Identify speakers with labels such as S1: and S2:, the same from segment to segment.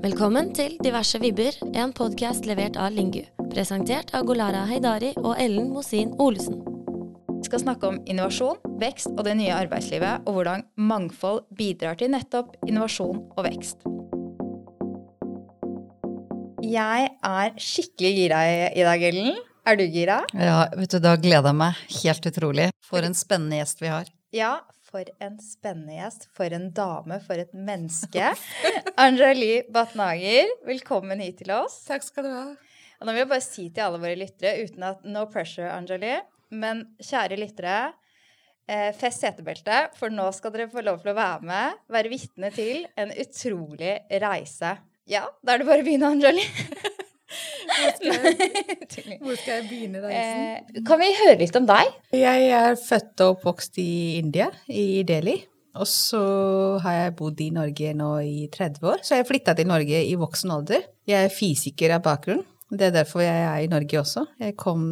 S1: Velkommen til Diverse vibber, en podkast levert av Lingu. Presentert av Golara Heidari og Ellen Mosin Olesen.
S2: Vi skal snakke om innovasjon, vekst og det nye arbeidslivet, og hvordan mangfold bidrar til nettopp innovasjon og vekst. Jeg er skikkelig gira i dag, Ellen. Er du gira?
S3: Ja, vet du, da gleder jeg meg helt utrolig. For en spennende gjest vi har.
S2: Ja, for en spennende gjest. For en dame, for et menneske. Anjali Batnager, velkommen hit til oss.
S4: Takk skal du ha.
S2: Og nå vil jeg bare si til alle våre lyttere, uten at no pressure, Anjali, men kjære lyttere, eh, fest setebeltet, for nå skal dere få lov til å være med, være vitne til en utrolig reise. Ja, da er det bare å begynne, Anjali.
S4: Hvor skal, jeg, hvor skal jeg begynne reisen?
S2: Eh, kan vi høre litt om deg?
S4: Jeg er født og oppvokst i India, i Delhi. Og så har jeg bodd i Norge nå i 30 år, så jeg flytta til Norge i voksen alder. Jeg er fysiker av bakgrunn. Det er derfor jeg er i Norge også. Jeg kom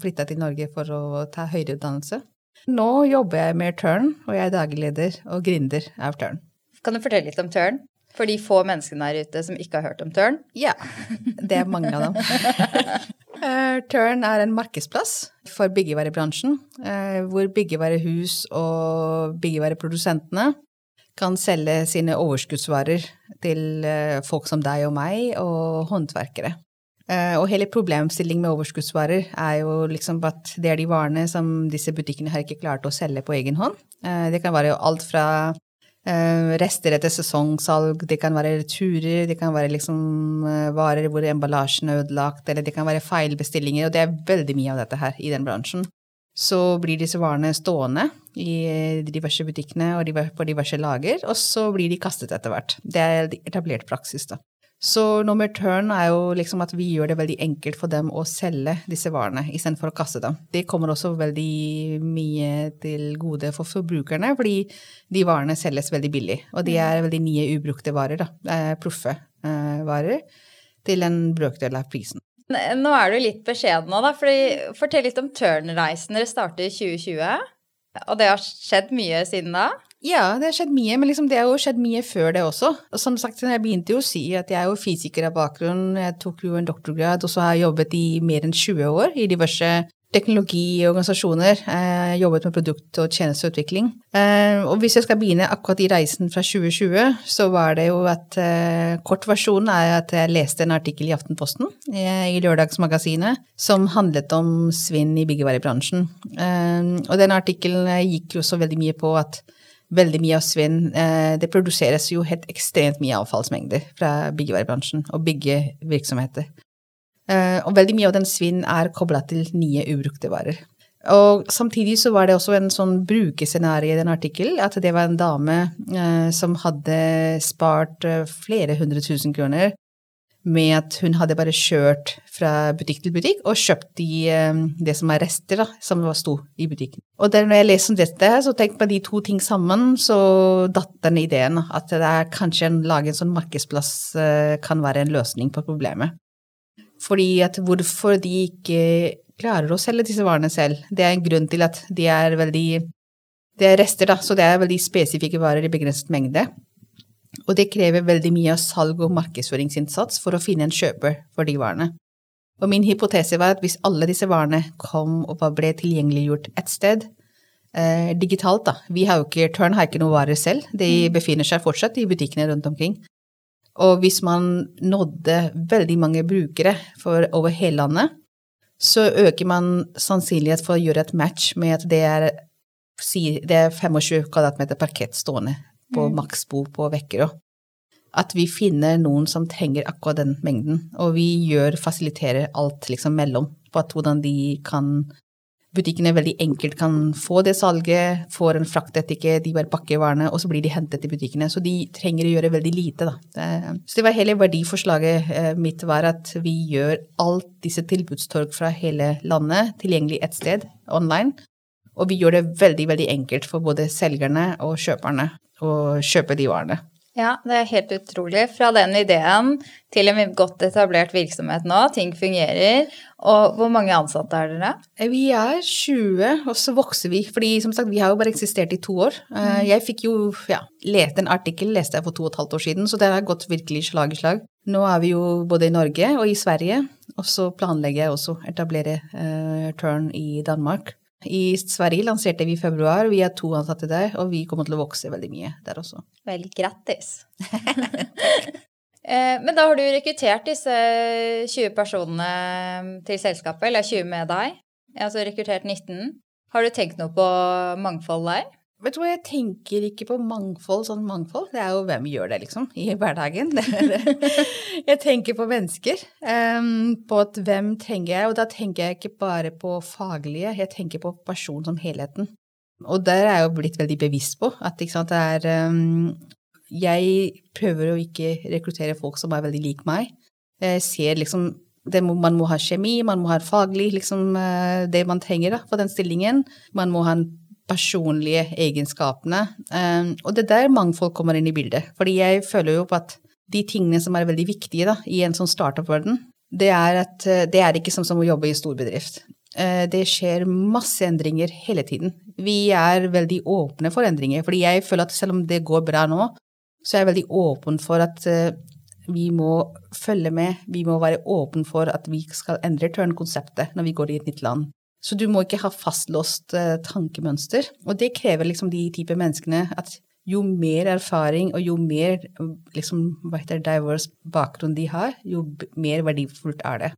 S4: flytta til Norge for å ta høyere utdannelse. Nå jobber jeg med Tørn, og jeg er dagleder og gründer av Tørn.
S2: Kan du fortelle litt om Turn? For de få menneskene der ute som ikke har hørt om Tørn?
S4: Ja, det er mange av dem. Tørn er en markedsplass for byggevarebransjen, uh, hvor byggevarehus og byggevareprodusentene kan selge sine overskuddsvarer til uh, folk som deg og meg, og håndverkere. Og hele problemstillingen med overskuddsvarer er jo liksom at det er de varene som disse butikkene har ikke klart å selge på egen hånd. Det kan være alt fra rester etter sesongsalg, det kan være returer, det kan være liksom uh, varer hvor emballasjen er ødelagt, eller det kan være feilbestillinger, og det er veldig mye av dette her i den bransjen. Så blir disse varene stående i de diverse butikkene og på diverse lager, og så blir de kastet etter hvert. Det er etablert praksis, da. Så nummer turn er jo liksom at vi gjør det veldig enkelt for dem å selge disse varene istedenfor å kaste dem. Det kommer også veldig mye til gode for forbrukerne, fordi de varene selges veldig billig. Og de er veldig nye ubrukte varer, da. Proffe eh, varer. Til en brøkdel av prisen.
S2: Nå er du litt beskjeden nå, da. Fordi, fortell litt om Turn-reisen. Dere startet i 2020. Og det har skjedd mye siden da?
S4: Ja, det har skjedd mye, men liksom det har jo skjedd mye før det også. Og som sagt, jeg begynte jo å si at jeg er jo fysiker av bakgrunn, jeg tok jo en doktorgrad, og så har jeg jobbet i mer enn 20 år i diverse teknologiorganisasjoner. Jeg jobbet med produkt- og tjenesteutvikling. Eh, og hvis jeg skal begynne akkurat i reisen fra 2020, så var det jo at eh, Kortversjonen er at jeg leste en artikkel i Aftenposten, i Lørdagsmagasinet, som handlet om svinn i byggevarebransjen. Eh, og den artikkelen gikk jo så veldig mye på at veldig mye av svinn eh, Det produseres jo helt ekstremt mye avfallsmengder fra byggevarebransjen og byggevirksomheter. Eh, og veldig mye av den svinn er kobla til nye ubrukte varer. Og samtidig så var det også en sånn brukerscenario i den artikkelen, at det var en dame eh, som hadde spart flere hundre tusen kroner med at hun hadde bare kjørt fra butikk til butikk og kjøpt de, eh, det som er rester, da, som sto i butikken. Og der, når jeg leser om dette, så tenkte jeg på de to ting sammen, så datt den ideen at det er kanskje en lage en sånn markedsplass eh, kan være en løsning på problemet. Fordi at hvorfor de ikke klarer å selge disse varene selv, det er en grunn til at de er veldig Det er rester, da, så det er veldig spesifikke varer i begrenset mengde. Og det krever veldig mye av salg- og markedsføringsinnsats for å finne en kjøper for de varene. Og min hypotese var at hvis alle disse varene kom og ble tilgjengeliggjort ett sted, eh, digitalt, da Vi har jo ikke, Tørn har ikke noen varer selv, de mm. befinner seg fortsatt i butikkene rundt omkring. Og hvis man nådde veldig mange brukere for over hele landet, så øker man sannsynlighet for å gjøre et match med at det er, det er 25 kvadratmeter parkett stående på mm. maksbo på Vekkerå. At vi finner noen som trenger akkurat den mengden, og vi gjør, fasiliterer alt liksom mellom på at hvordan de kan Butikkene veldig enkelt kan få det salget, får en fraktetikke, de bare pakker varene, og så blir de hentet i butikkene. Så de trenger å gjøre veldig lite, da. Så det var hele verdiforslaget eh, mitt var at vi gjør alt disse tilbudstorg fra hele landet tilgjengelig ett sted, online. Og vi gjør det veldig, veldig enkelt for både selgerne og kjøperne å kjøpe de varene.
S2: Ja, det er helt utrolig. Fra den ideen til en godt etablert virksomhet nå. Ting fungerer. Og hvor mange ansatte er dere?
S4: Eh, vi er 20, og så vokser vi. Fordi som sagt, vi har jo bare eksistert i to år. Eh, mm. Jeg fikk jo ja, lete en artikkel, leste jeg for to og et halvt år siden, så det har gått virkelig slag i slag. Nå er vi jo både i Norge og i Sverige, og så planlegger jeg også å etablere uh, Turn i Danmark. I Sverige lanserte vi i februar, vi er to ansatte der, og vi kommer til å vokse veldig mye der også.
S2: Vel, grattis. Eh, men da har du rekruttert disse 20 personene til selskapet, eller 20 med deg. Altså rekruttert 19. Har du tenkt noe på mangfold der?
S4: Vet du hva, jeg tenker ikke på mangfold sånn mangfold. Det er jo hvem gjør det, liksom, i hverdagen. jeg tenker på mennesker. Um, på at hvem trenger jeg, og da tenker jeg ikke bare på faglige, jeg tenker på personen som helheten. Og der er jeg jo blitt veldig bevisst på at sant, det er um, Jeg prøver å ikke rekruttere folk som er veldig lik meg. Jeg ser liksom må, man må ha kjemi, man må ha faglig, liksom eh, det man trenger da, for den stillingen. Man må ha en personlige egenskapene. Um, og det er der mangfold kommer inn i bildet. Fordi jeg føler jo på at de tingene som er veldig viktige da, i en sånn startup-verden, det er at eh, det er ikke som, som å jobbe i stor bedrift. Uh, det skjer masse endringer hele tiden. Vi er veldig åpne for endringer. Fordi jeg føler at selv om det går bra nå, så er jeg veldig åpen for at uh, vi må følge med. Vi må være åpne for at vi skal endre turn-konseptet når vi går i et nytt land. Så du må ikke ha fastlåst uh, tankemønster. Og det krever liksom de type menneskene at jo mer erfaring og jo mer liksom, hva heter diverse bakgrunn de har, jo mer verdifullt er det.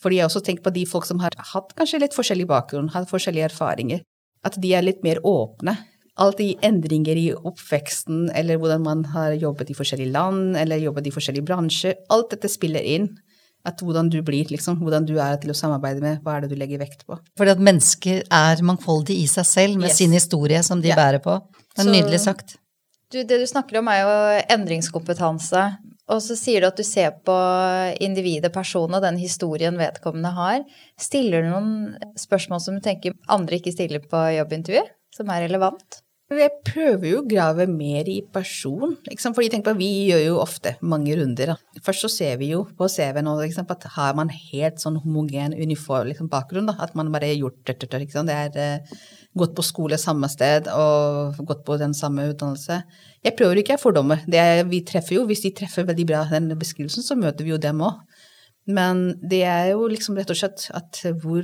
S4: Fordi jeg også tenker på de folk som har hatt kanskje litt forskjellig bakgrunn, hatt forskjellige erfaringer. At de er litt mer åpne. Alt i endringer i oppveksten, eller hvordan man har jobbet i forskjellige land, eller jobbet i forskjellige bransjer, alt dette spiller inn at hvordan du blir, liksom, hvordan du er til å samarbeide med, hva er det du legger vekt på.
S3: Fordi at mennesker er mangfoldige i seg selv, med yes. sin historie som de ja. bærer på. Det er så, nydelig sagt.
S2: Du, det du snakker om er jo endringskompetanse. Og så sier du at du ser på individet, personen og den historien vedkommende har. Stiller du noen spørsmål som du tenker andre ikke stiller på jobbintervju, som er relevant?
S4: Jeg prøver jo å grave mer i person. Liksom. For tenk på, vi gjør jo ofte mange runder. Da. Først så ser vi jo på CV-en liksom, at har man helt sånn homogen uniform liksom, bakgrunn. Da. At man bare har gjort det, Liksom. Det er uh, gått på skole samme sted og gått på den samme utdannelse. Jeg prøver ikke å fordomme. vi treffer jo, Hvis de treffer veldig bra den beskrivelsen, så møter vi jo dem òg. Men det er jo liksom rett og slett at hvor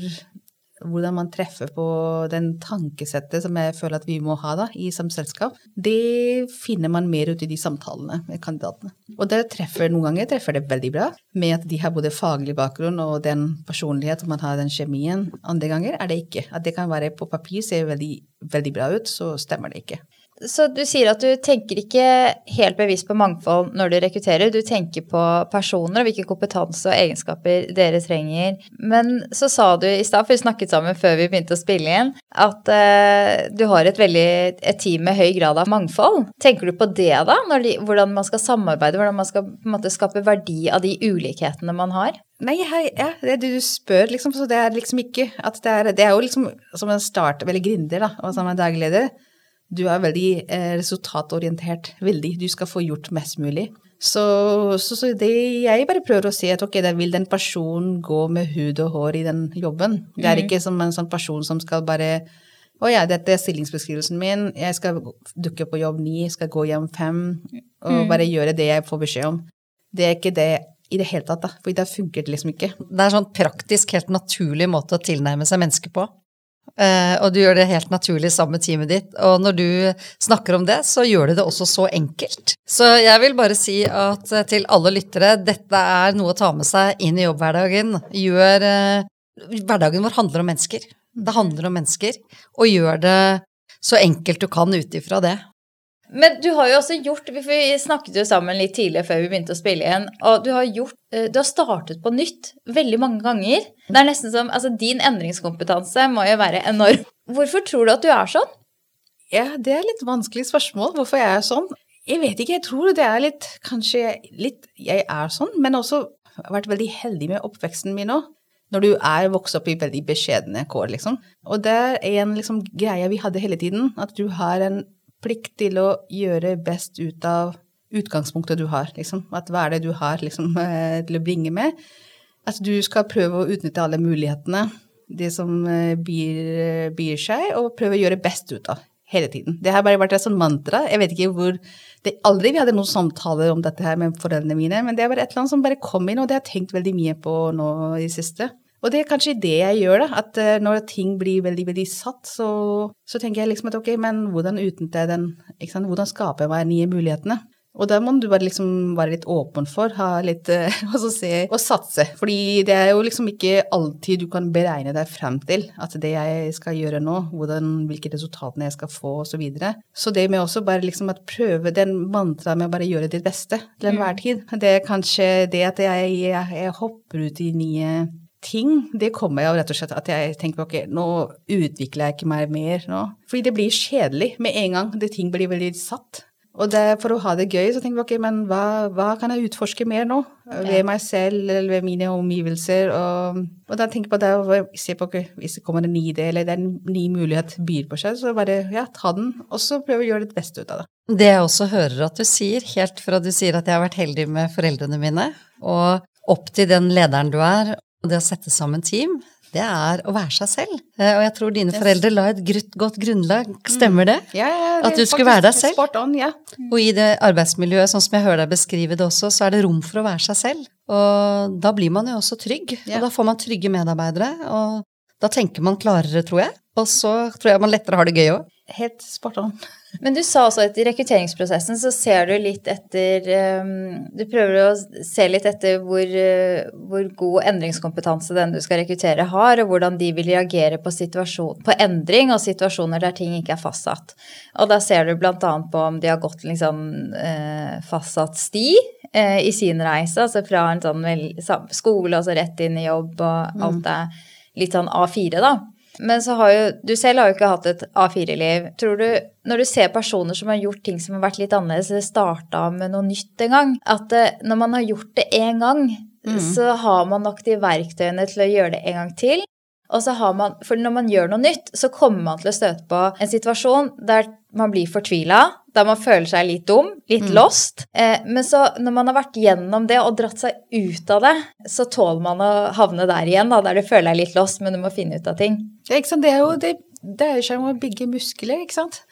S4: hvordan man treffer på den tankesettet som jeg føler at vi må ha da, i som selskap, det finner man mer ut i de samtalene med kandidatene. Og der treffer noen ganger treffer det veldig bra, med at de har både faglig bakgrunn og den personlighet, man har den kjemien. Andre ganger er det ikke. At det kan være på papir ser veldig, veldig bra ut, så stemmer det ikke.
S2: Så du sier at du tenker ikke helt bevisst på mangfold når du rekrutterer, du tenker på personer og hvilke kompetanse og egenskaper dere trenger. Men så sa du i stad, for vi snakket sammen før vi begynte å spille igjen, at uh, du har et, veldig, et team med høy grad av mangfold. Tenker du på det da, de, hvordan man skal samarbeide, hvordan man skal på en måte skape verdi av de ulikhetene man har?
S4: Nei, hei, ja, det du spør, liksom, så det er liksom ikke at det er Det er jo liksom som en start, veldig gründer, da, og som en dagleder du er veldig eh, resultatorientert. Veldig. Du skal få gjort mest mulig. Så, så, så, det jeg bare prøver å si, at ok, da vil den personen gå med hud og hår i den jobben. Det er mm. ikke som en sånn person som skal bare å ja, dette er stillingsbeskrivelsen min, jeg skal dukke på jobb ni, skal gå hjem fem, og mm. bare gjøre det jeg får beskjed om. Det er ikke det i det hele tatt, da, for det funker liksom ikke.
S3: Det er en sånn praktisk, helt naturlig måte å tilnærme seg mennesker på. Uh, og du gjør det helt naturlig sammen med teamet ditt. Og når du snakker om det, så gjør du det også så enkelt. Så jeg vil bare si at uh, til alle lyttere, dette er noe å ta med seg inn i jobbhverdagen. Gjør uh, Hverdagen vår handler om mennesker. Det handler om mennesker. Og gjør det så enkelt du kan ut ifra det.
S2: Men du har jo også gjort Vi snakket jo sammen litt tidligere før vi begynte å spille igjen. Og du har, gjort, eh, du har startet på nytt veldig mange ganger. Det er nesten som Altså, din endringskompetanse må jo være enorm. Hvorfor tror du at du er sånn?
S4: Ja, det er litt vanskelig spørsmål. Hvorfor jeg er sånn? Jeg vet ikke. Jeg tror det er litt Kanskje litt Jeg er sånn, men også har vært veldig heldig med oppveksten min òg. Når du er vokst opp i veldig beskjedne kår, liksom. Og det er en liksom, greie vi hadde hele tiden, at du har en plikt til å gjøre best ut av utgangspunktet du har, liksom. At hva er det du har liksom, eh, til å bringe med? At du skal prøve å utnytte alle mulighetene, det som eh, byr, byr seg, og prøve å gjøre best ut av hele tiden. Det har bare vært et sånt mantra. Jeg vet ikke hvor det, Aldri vi hadde noen samtaler om dette her med foreldrene mine, men det er bare et eller annet som bare kom inn, og det har jeg tenkt veldig mye på nå i det siste. Og det er kanskje det jeg gjør, da. At uh, når ting blir veldig, veldig satt, så, så, tenker jeg liksom at ok, men hvordan utnytter jeg den ikke sant? Hvordan skaper jeg meg nye mulighetene? Og da må du bare liksom være litt åpen for, ha litt uh, se, og satse. Fordi det er jo liksom ikke alltid du kan beregne deg frem til at det jeg skal gjøre nå, hvordan, hvilke resultatene jeg skal få osv. Så, videre. så det med også bare liksom at prøve den mantraet med å bare gjøre ditt beste til enhver mm. tid, det er kanskje det at jeg, jeg, jeg hopper ut i nye ting, det kommer jo rett og slett at jeg tenker ok, nå utvikler jeg ikke meg mer nå. Fordi det blir kjedelig med en gang. Det ting blir veldig satt. Og det, for å ha det gøy, så tenker vi ok, men hva, hva kan jeg utforske mer nå? Ved meg selv eller ved mine omgivelser. Og, og da tenker jeg på det å se på okay, hvis det kommer en ny idé eller det er en ny mulighet byr på seg, så bare ja, ta den, og så prøve å gjøre det beste ut av det.
S3: Det jeg også hører at du sier, helt fra du sier at jeg har vært heldig med foreldrene mine, og opp til den lederen du er, og det å sette sammen team, det er å være seg selv. Eh, og jeg tror dine foreldre la et godt grunnlag. Stemmer det?
S4: Ja, ja,
S3: det At du skulle være deg selv?
S4: On, ja.
S3: Og i det arbeidsmiljøet, sånn som jeg hører deg beskrive det også, så er det rom for å være seg selv. Og da blir man jo også trygg. Og da får man trygge medarbeidere. Og da tenker man klarere, tror jeg. Og så tror jeg man lettere har det gøy òg.
S4: Helt spot on.
S2: Men du sa også at i rekrutteringsprosessen så ser du litt etter um, Du prøver å se litt etter hvor, uh, hvor, god endringskompetanse den du skal rekruttere har, og hvordan de vil reagere på, på endring og situasjoner der ting ikke er fastsatt. Og da ser du bl.a. på om de har gått liksom uh, fastsatt sti uh, i sin reise, altså fra en sånn skole og så rett inn i jobb og alt mm. det litt sånn A4, da. Men så har jo Du selv har jo ikke hatt et A4-liv. Tror du, når du ser personer som har gjort ting som har vært litt annerledes, eller starta med noe nytt en gang, at eh, når man har gjort det én gang, mm. så har man nok de verktøyene til å gjøre det en gang til. Og så har man, For når man gjør noe nytt, så kommer man til å støte på en situasjon der man blir fortvila, der man føler seg litt dum, litt mm. lost. Eh, men så når man har vært gjennom det og dratt seg ut av det, så tåler man å havne der igjen, da, der du føler deg litt lost, men du må finne ut av ting.
S4: Det er jo det, dreier seg om å bygge muskler, ikke sant.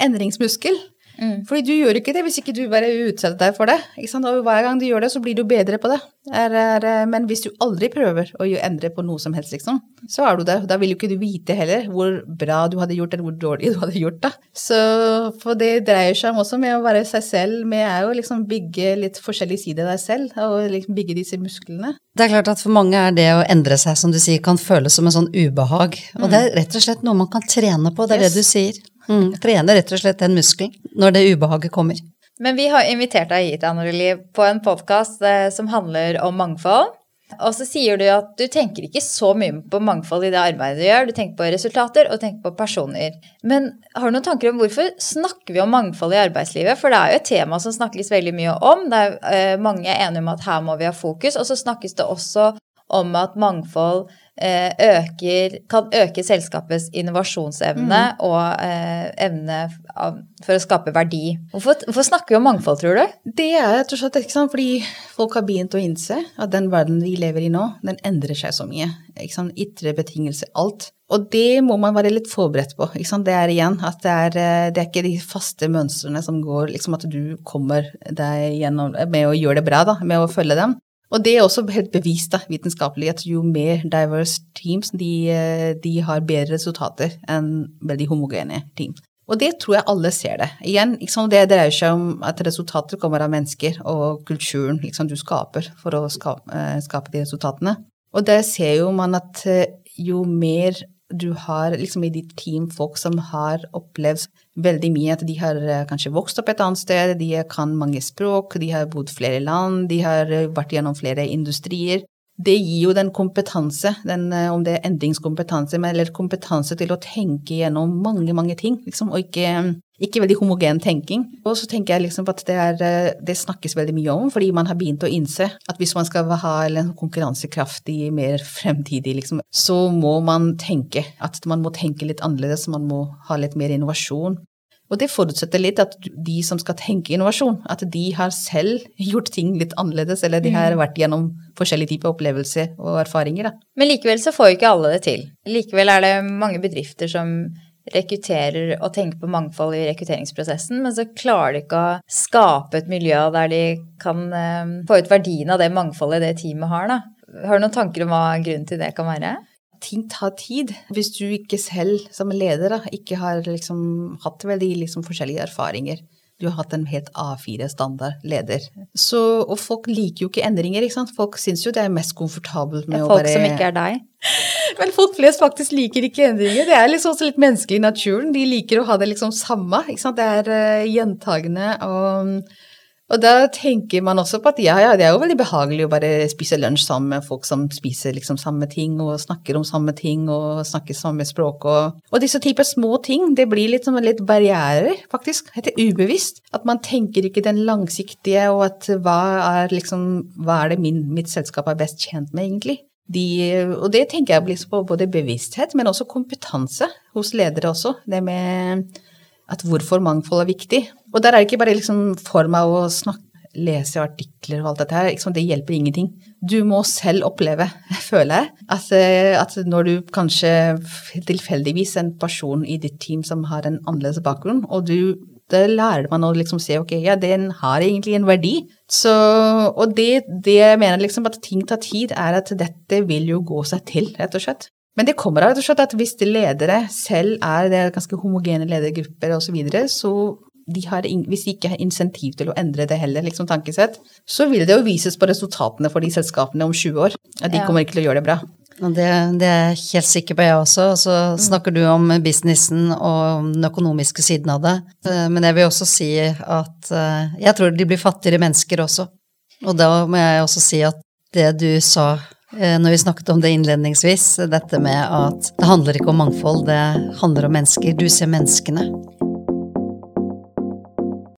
S4: Endringsmuskel. Mm. Fordi du gjør ikke det hvis ikke du bare utsetter deg for det. Og hver gang du gjør det, så blir du bedre på det. Er, er, men hvis du aldri prøver å endre på noe som helst, liksom, så er du det. Da vil jo ikke du vite heller hvor bra du hadde gjort, eller hvor dårlig du hadde gjort det. Så for det dreier seg også med å være seg selv, med å liksom bygge litt forskjellige sider av deg selv, og liksom bygge disse musklene.
S3: Det er klart at for mange er det å endre seg, som du sier, kan føles som en sånn ubehag. Og det er rett og slett noe man kan trene på, det er yes. det du sier. Mm, trene rett og slett den muskelen når det ubehaget kommer.
S2: Men vi har invitert deg hit, Anneli, på en podkast eh, som handler om mangfold. Og så sier du at du tenker ikke så mye på mangfold i det arbeidet du gjør. Du tenker på resultater og tenker på personer. Men har du noen tanker om hvorfor snakker vi om mangfold i arbeidslivet? For det er jo et tema som snakkes veldig mye om. Det er eh, Mange enige om at her må vi ha fokus. Og så snakkes det også om at mangfold øker, kan øke selskapets innovasjonsevne mm. og eh, evne av, for å skape verdi. Hvorfor, hvorfor, snakker vi om mangfold, tror du?
S4: Det er rett og slett ikke sant, fordi folk har begynt å innse at den verden vi lever i nå, den endrer seg så mye. Ikke sant? Ytre betingelser, alt. Og det må man være litt forberedt på. Ikke sant? Det er igjen at det er, eh, det er ikke de faste mønstrene som går liksom At du kommer deg gjennom med å gjøre det bra, da, med å følge dem. Og det er også helt bevist da, vitenskapelig at jo mer diverse teams, de, eh, de har bedre resultater enn veldig homogene team. Og det tror jeg alle ser det. Igjen, liksom, det dreier seg om at resultater kommer av mennesker og kulturen liksom, du skaper for å skape, uh, skape de resultatene. Og der ser jo man at uh, jo mer du har liksom i ditt team folk som har opplevd veldig mye at de har eh, kanskje vokst opp et annet sted, de kan mange språk, de har bodd flere land, de har eh, vært gjennom flere industrier. Det gir jo den kompetanse, den, eh, om det er endringskompetanse, eller kompetanse til å tenke gjennom mange, mange ting, liksom, og ikke ikke veldig homogen tenking. Og så tenker jeg liksom at det, er, eh, det, snakkes veldig mye om, fordi man har begynt å innse at hvis man skal ha en konkurransekraftig, mer fremtidig, liksom, så må man tenke at man må tenke litt annerledes, man må ha litt mer innovasjon. Og det forutsetter litt at de som skal tenke innovasjon, at de har selv gjort ting litt annerledes, eller de har mm. vært gjennom forskjellige typer opplevelser og erfaringer. Da.
S2: Men likevel så får jo ikke alle det til. Likevel er det mange bedrifter som rekrutterer og tenker på mangfold i rekrutteringsprosessen, men så klarer de ikke å skape et miljø der de kan eh, få ut verdien av det mangfoldet det teamet har. Da. Har du noen tanker om hva grunnen til det kan være?
S4: Ting tar tid. Hvis du ikke selv som leder da, ikke har liksom hatt veldig liksom forskjellige erfaringer. Du har hatt en helt A4-standard leder. Så, og folk liker jo ikke endringer, ikke sant. Folk syns jo det er mest komfortabelt med
S2: folk
S4: å bare
S2: Folk som ikke er deg?
S4: Men folk flest faktisk liker ikke endringer. Det er liksom også litt menneskelig i naturen. De liker å ha det liksom samme. ikke sant? Det er uh, gjentagende og og da tenker man også på at ja, ja, det er jo veldig behagelig å bare spise lunsj sammen med folk som spiser liksom samme ting og snakker om samme ting og snakker samme språk og Og disse typer små ting, det blir litt, som litt barrierer, faktisk. Helt ubevisst. At man tenker ikke den langsiktige, og at hva er liksom Hva er det min, mitt selskap er best tjent med, egentlig? De, og det tenker jeg på både bevissthet, men også kompetanse hos ledere også. Det med at hvorfor mangfold er viktig. Og der er det ikke bare liksom for meg å snakke, lese artikler og alt dette her. Liksom, det hjelper ingenting. Du må selv oppleve, føler jeg, at, eh, at når du kanskje tilfeldigvis en person i ditt team som har en annerledes bakgrunn, og du det lærer man å liksom se ok, ja, den har egentlig en verdi. Så, og det, det jeg mener liksom at ting tar tid, er at dette vil jo gå seg til, rett og slett. Men det kommer av at hvis de ledere selv er det er ganske homogene ledergrupper osv., så, videre, så de har, hvis de ikke har insentiv til å endre det heller, liksom tankesett, så vil det jo vises på resultatene for de selskapene om 20 år. At de ja. kommer ikke til å gjøre det bra.
S3: Det, det, er jeg helt sikker på, jeg også. Og så mm. snakker du om businessen og den økonomiske siden av det. Eh, men jeg vil også si at eh, jeg tror de blir fattigere mennesker også. Og da må jeg også si at det du sa når vi snakket om det innledningsvis, dette med at det handler ikke om mangfold, det handler om mennesker. Du ser menneskene.